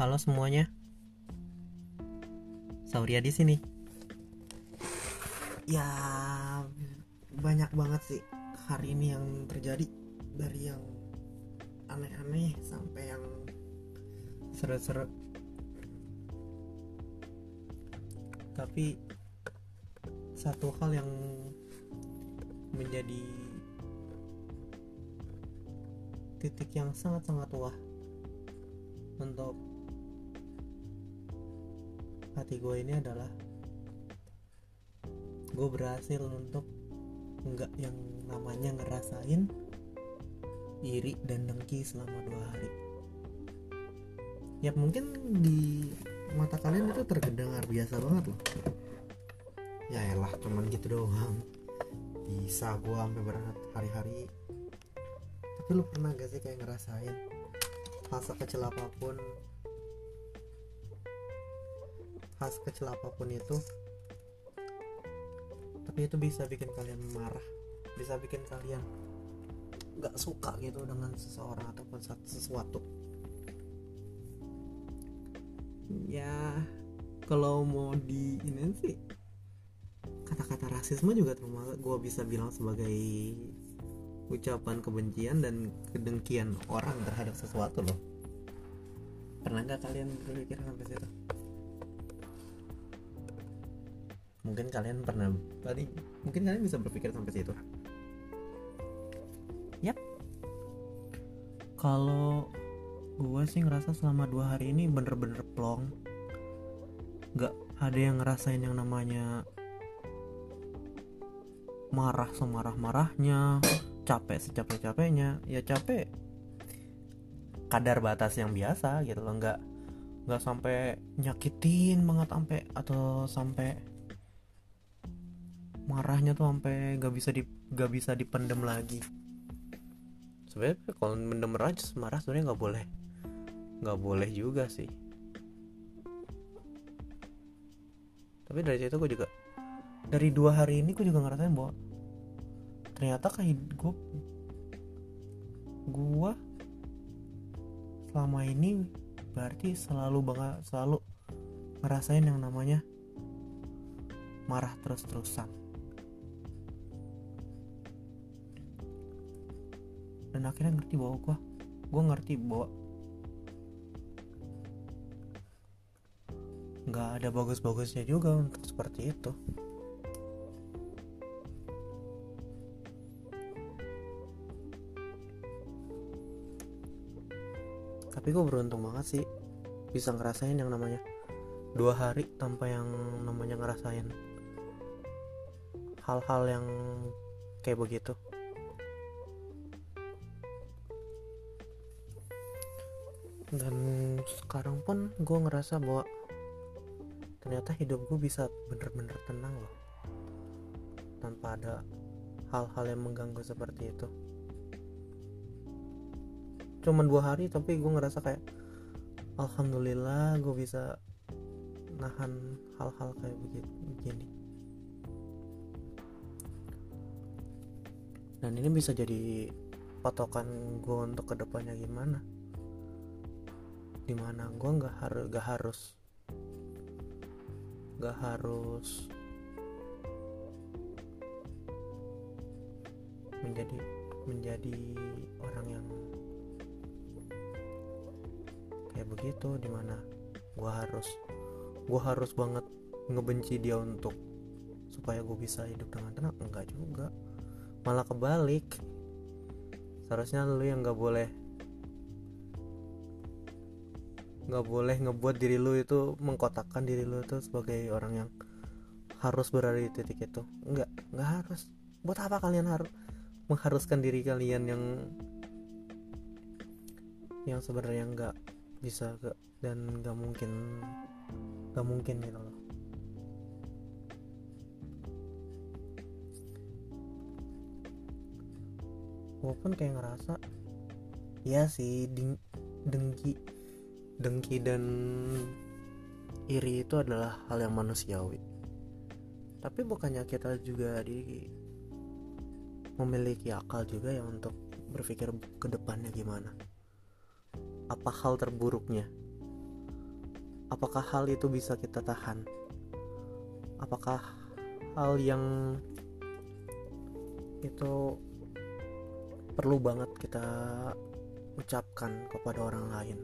Halo semuanya. Sauria di sini. Ya banyak banget sih hari ini yang terjadi dari yang aneh-aneh sampai yang seru-seru. Tapi satu hal yang menjadi titik yang sangat-sangat wah untuk hati gue ini adalah gue berhasil untuk nggak yang namanya ngerasain iri dan dengki selama dua hari. Ya mungkin di mata kalian itu terdengar biasa banget loh. Ya elah cuman gitu doang. Bisa gue sampai berat hari-hari. Tapi lu pernah gak sih kayak ngerasain hal sekecil apa pun hal sekecil apa pun itu tapi itu bisa bikin kalian marah bisa bikin kalian gak suka gitu dengan seseorang ataupun sesuatu. Ya kalau mau di ini sih kata-kata rasisme juga termasuk gue bisa bilang sebagai ucapan kebencian dan kedengkian orang terhadap sesuatu loh. Pernah nggak kalian berpikir sampai situ mungkin kalian pernah tadi mungkin kalian bisa berpikir sampai situ. Yap. Kalau gue sih ngerasa selama dua hari ini bener-bener plong. Nggak ada yang ngerasain yang namanya marah semarah-marahnya capek secapek-capeknya. Ya capek kadar batas yang biasa gitu loh. Nggak nggak sampai nyakitin banget sampai atau sampai marahnya tuh sampai nggak bisa di nggak bisa dipendem lagi. Sebenarnya kalau mendem aja marah sebenarnya nggak boleh. Nggak boleh juga sih. Tapi dari situ gue juga dari dua hari ini gue juga ngerasain bahwa ternyata kayak gue gue selama ini berarti selalu banget selalu ngerasain yang namanya marah terus-terusan dan akhirnya ngerti bahwa gue gue ngerti bahwa nggak ada bagus-bagusnya juga untuk seperti itu. Tapi gue beruntung banget sih bisa ngerasain yang namanya dua hari tanpa yang namanya ngerasain hal-hal yang kayak begitu dan sekarang pun gue ngerasa bahwa ternyata hidup gue bisa bener-bener tenang loh. Tanpa ada hal-hal yang mengganggu seperti itu. Cuman dua hari tapi gue ngerasa kayak alhamdulillah gue bisa nahan hal-hal kayak begini. Dan ini bisa jadi patokan gue untuk ke depannya gimana di mana gue nggak harus gak harus gak harus menjadi menjadi orang yang kayak begitu di mana gue harus gue harus banget ngebenci dia untuk supaya gue bisa hidup dengan tenang. Enggak juga. Malah kebalik. Seharusnya lu yang nggak boleh nggak boleh ngebuat diri lu itu mengkotakkan diri lu itu sebagai orang yang harus berada di titik itu. Nggak nggak harus. Buat apa kalian harus mengharuskan diri kalian yang yang sebenarnya nggak bisa gak dan nggak mungkin nggak mungkin gitu loh. Walaupun kayak ngerasa ya sih ding, dengki dengki dan iri itu adalah hal yang manusiawi. Tapi bukannya kita juga di memiliki akal juga ya untuk berpikir ke depannya gimana? Apa hal terburuknya? Apakah hal itu bisa kita tahan? Apakah hal yang itu perlu banget kita ucapkan kepada orang lain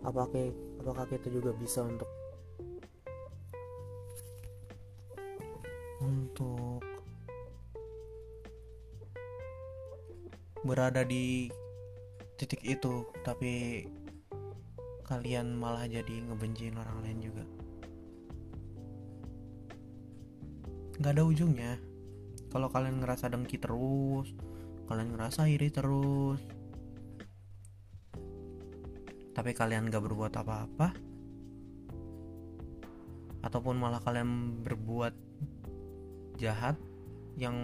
apakah apakah kita juga bisa untuk untuk berada di titik itu tapi kalian malah jadi ngebenciin orang lain juga? Nggak ada ujungnya. Kalau kalian ngerasa dengki terus kalian ngerasa iri terus tapi kalian gak berbuat apa-apa? Ataupun malah kalian berbuat jahat yang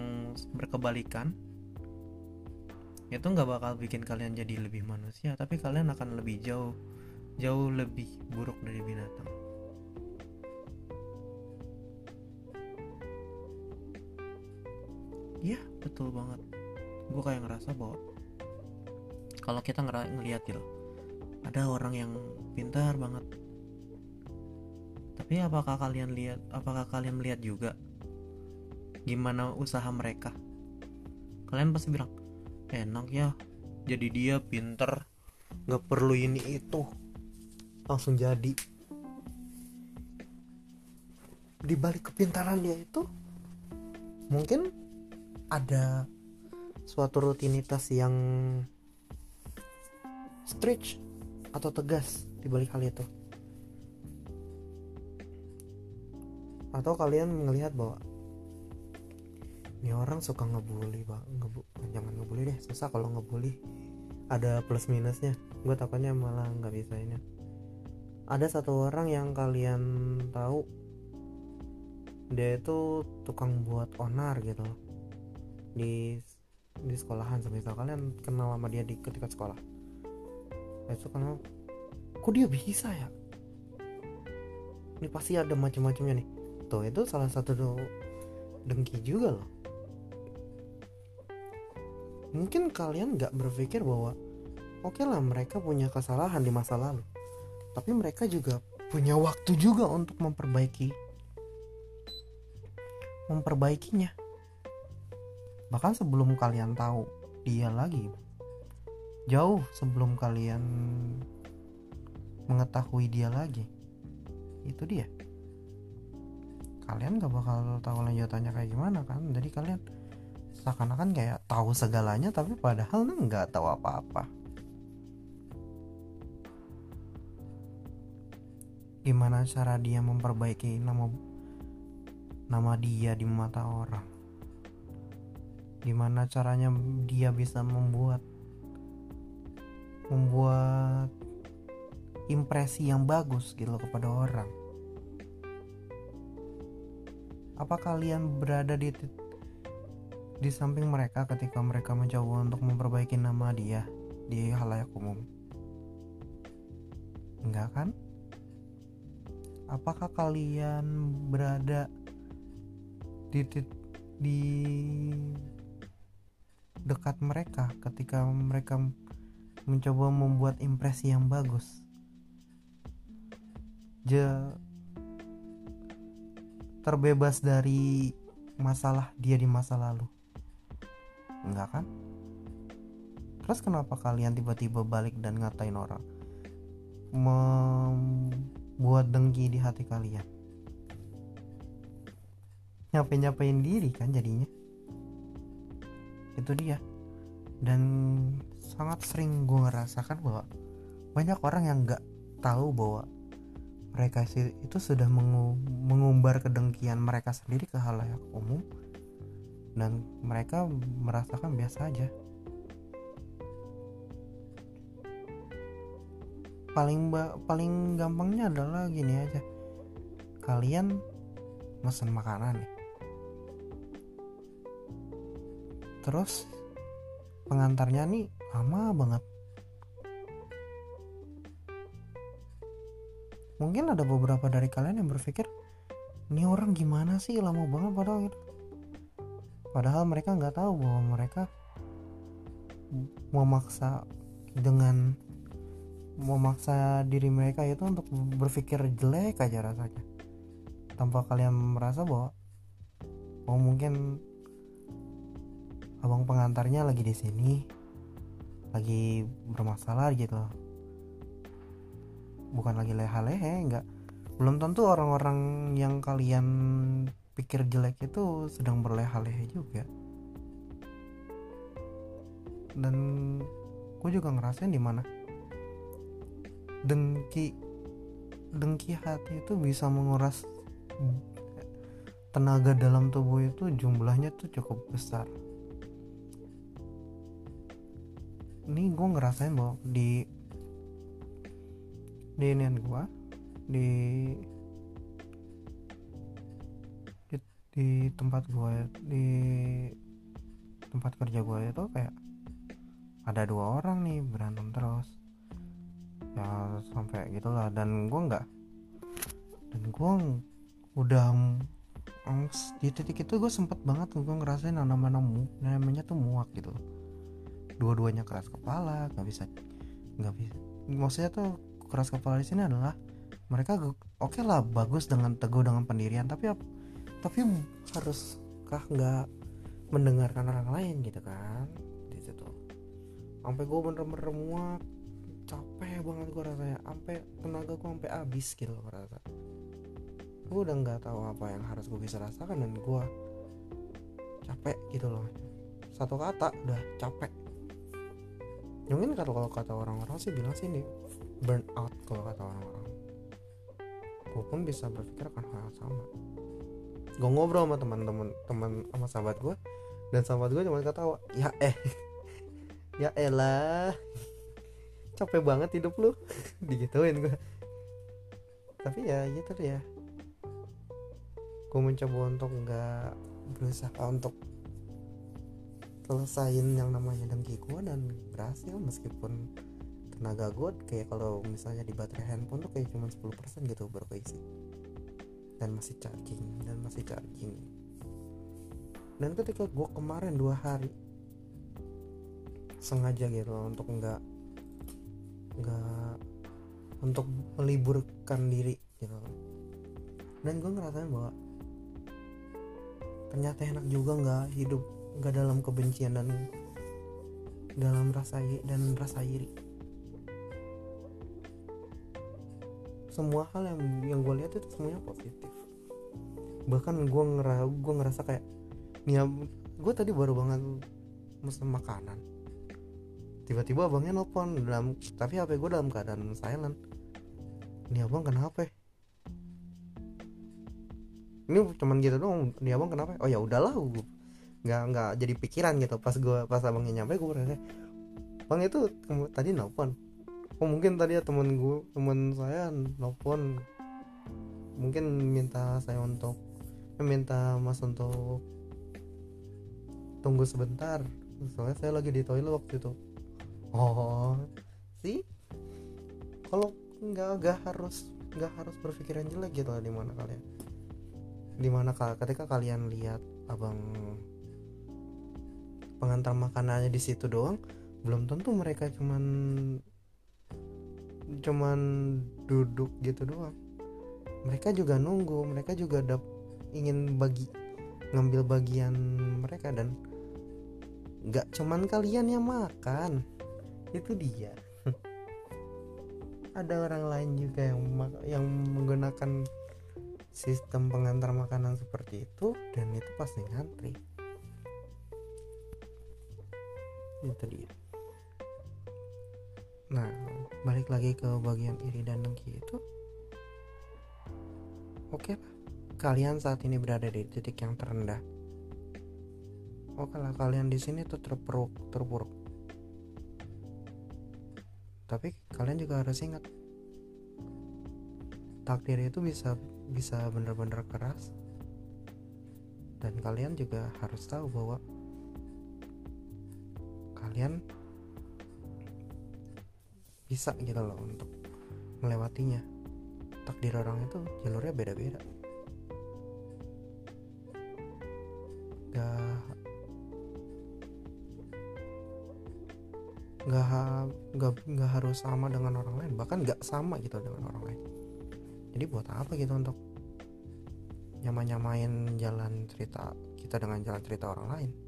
berkebalikan? Itu nggak bakal bikin kalian jadi lebih manusia tapi kalian akan lebih jauh jauh lebih buruk dari binatang. Iya betul banget. Gue kayak ngerasa bahwa kalau kita ngeliat gitu ada orang yang pintar banget. Tapi apakah kalian lihat apakah kalian melihat juga gimana usaha mereka? Kalian pasti bilang enak ya jadi dia pinter nggak perlu ini itu. Langsung jadi. Di balik kepintarannya itu mungkin ada suatu rutinitas yang stretch atau tegas di balik hal itu. Atau kalian melihat bahwa ini orang suka ngebully bang. Ngebu jangan ngebully deh susah kalau ngebully. Ada plus minusnya. Gue takutnya malah nggak bisa ini. Ada satu orang yang kalian tahu dia itu tukang buat onar gitu di di sekolahan semisal kalian kenal sama dia di ketika sekolah itu kenal kok dia bisa ya? Ini pasti ada macam-macamnya nih. Tuh itu salah satu dengki juga loh. Mungkin kalian nggak berpikir bahwa oke okay lah mereka punya kesalahan di masa lalu. Tapi mereka juga punya waktu juga untuk memperbaiki memperbaikinya. Bahkan sebelum kalian tahu dia lagi jauh sebelum kalian mengetahui dia lagi. Itu dia. Kalian gak bakal tahu lanjutannya kayak gimana kan? Jadi kalian seakan-akan kayak tahu segalanya tapi padahal nggak tahu apa-apa. Gimana cara dia memperbaiki nama nama dia di mata orang? Gimana caranya dia bisa membuat membuat impresi yang bagus gitu kepada orang apa kalian berada di di samping mereka ketika mereka mencoba untuk memperbaiki nama dia di halayak umum. Enggak kan? Apakah kalian berada di di dekat mereka ketika mereka mencoba membuat impresi yang bagus? Je terbebas dari masalah dia di masa lalu Enggak kan? Terus kenapa kalian tiba-tiba balik dan ngatain orang? Membuat dengki di hati kalian. Nyapain-nyapain diri kan jadinya. Itu dia. Dan sangat sering gue ngerasakan bahwa banyak orang yang nggak tahu bahwa mereka itu sudah mengumbar kedengkian mereka sendiri ke halayak umum dan mereka merasakan biasa aja. Paling paling gampangnya adalah gini aja. Kalian mesen makanan nih. Terus pengantarnya nih lama banget. Mungkin ada beberapa dari kalian yang berpikir ini orang gimana sih? Lama banget padahal gitu. Padahal mereka nggak tahu bahwa mereka memaksa dengan memaksa diri mereka itu untuk berpikir jelek aja rasanya. Tanpa kalian merasa bahwa oh mungkin abang pengantarnya lagi di sini lagi bermasalah gitu. Bukan lagi leha-lehe enggak. Belum tentu orang-orang yang kalian pikir jelek itu sedang berleha-lehe juga. Dan gue juga ngerasain di mana dengki dengki hati itu bisa menguras tenaga dalam tubuh itu jumlahnya tuh cukup besar ini gue ngerasain bahwa di di inian gue di, di di tempat gue di tempat kerja gue itu kayak ada dua orang nih berantem terus. Ya sampai gitulah. Dan gue nggak dan gue udah di titik itu gue sempet banget gue ngerasain namanya namanya tuh muak gitu dua-duanya keras kepala nggak bisa nggak bisa. Maksudnya tuh keras kepala di sini adalah mereka oke okay lah bagus dengan teguh dengan pendirian tapi tapi haruskah nggak mendengarkan orang lain gitu kan? Di situ. Sampai gue bener-bener muak capek banget gue rasanya. Sampai tenaga gue sampai habis gitu gue rasa. Gue udah nggak tahu apa yang harus gue bisa rasakan dan gue capek gitu loh. Satu kata udah capek mungkin kalau kata orang-orang sih bilang sih ini burn out kalau kata orang-orang. Gue pun bisa berpikir akan hal yang sama. Gue ngobrol sama teman-teman teman sama sahabat gue dan sahabat gue cuma ketawa ya eh ya elah capek banget hidup lu. Digituin gue tapi ya gitu ya. Gue mencoba untuk nggak berusaha untuk selesain yang namanya dengki gue dan berhasil meskipun tenaga gue kayak kalau misalnya di baterai handphone tuh kayak cuma 10% gitu baru keisi dan masih charging dan masih charging. Dan ketika gue kemarin dua hari sengaja gitu untuk nggak nggak untuk meliburkan diri gitu. Dan gue ngerasain bahwa ternyata enak juga nggak hidup nggak dalam kebencian dan dalam rasa dan rasa iri. Semua hal yang yang gue lihat itu semuanya positif. Bahkan gue ngerasa gue ngerasa kayak nih gue tadi baru banget mesen makanan. Tiba-tiba abangnya nelfon dalam tapi hp gue dalam keadaan silent. Ini abang kenapa ini cuman gitu doang. Ini abang kenapa oh ya udahlah gue nggak nggak jadi pikiran gitu. Pas gue pas abangnya nyampe gue berasa bang itu tadi nelfon oh mungkin tadi ya temen gue temen saya nelfon mungkin minta saya untuk eh, minta mas untuk tunggu sebentar. Soalnya saya lagi di toilet waktu itu. Oh sih? Kalau nggak nggak harus nggak harus berpikiran jelek gitu di mana kalian di mana ketika kalian lihat abang pengantar makanannya di situ doang belum tentu mereka cuman cuman duduk gitu doang. Mereka juga nunggu mereka juga dap ingin bagi ngambil bagian mereka dan nggak cuman kalian yang makan itu dia. Ada orang lain juga yang yang menggunakan sistem pengantar makanan seperti itu dan itu pasti ngantri itu dia nah balik lagi ke bagian iri dan dengki itu. Oke lah kalian saat ini berada di titik yang terendah. Oke lah kalian di sini tuh terpuruk terpuruk. Tapi kalian juga harus ingat takdir itu bisa bisa benar-benar keras. Dan kalian juga harus tahu bahwa kalian bisa gitu loh untuk melewatinya. Takdir orang itu jalurnya beda-beda. Gak nggak ha- nggak nggak harus sama dengan orang lain bahkan nggak sama gitu dengan orang lain. Jadi buat apa gitu untuk nyama-nyamain jalan cerita kita dengan jalan cerita orang lain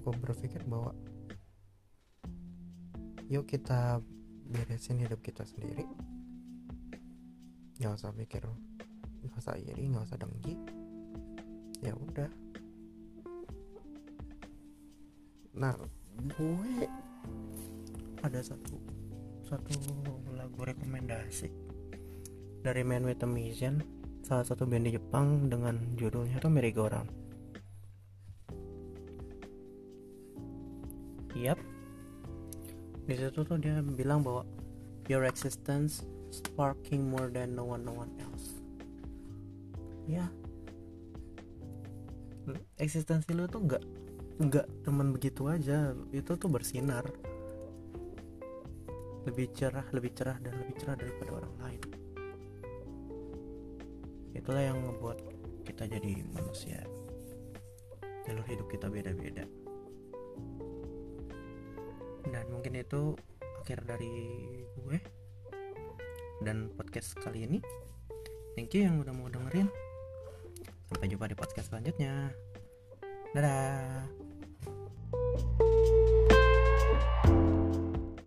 cukup berpikir bahwa yuk kita beresin hidup kita sendiri. Nggak usah pikir nggak usah iri nggak usah dengki. Ya udah. Nah gue ada satu satu lagu rekomendasi dari Man with a Mission salah satu band di Jepang dengan judulnya tuh Merry Go Round Yap di situ tuh dia bilang bahwa your existence sparking more than no one no one else. Ya. Eksistensi lu tuh nggak nggak teman begitu aja. Itu tuh bersinar. Lebih cerah lebih cerah dan lebih cerah daripada orang lain. Itulah yang ngebuat kita jadi manusia. Jalur hidup kita beda-beda dan mungkin itu akhir dari gue dan podcast kali ini. Thank you yang udah mau dengerin. Sampai jumpa di podcast selanjutnya. Dadah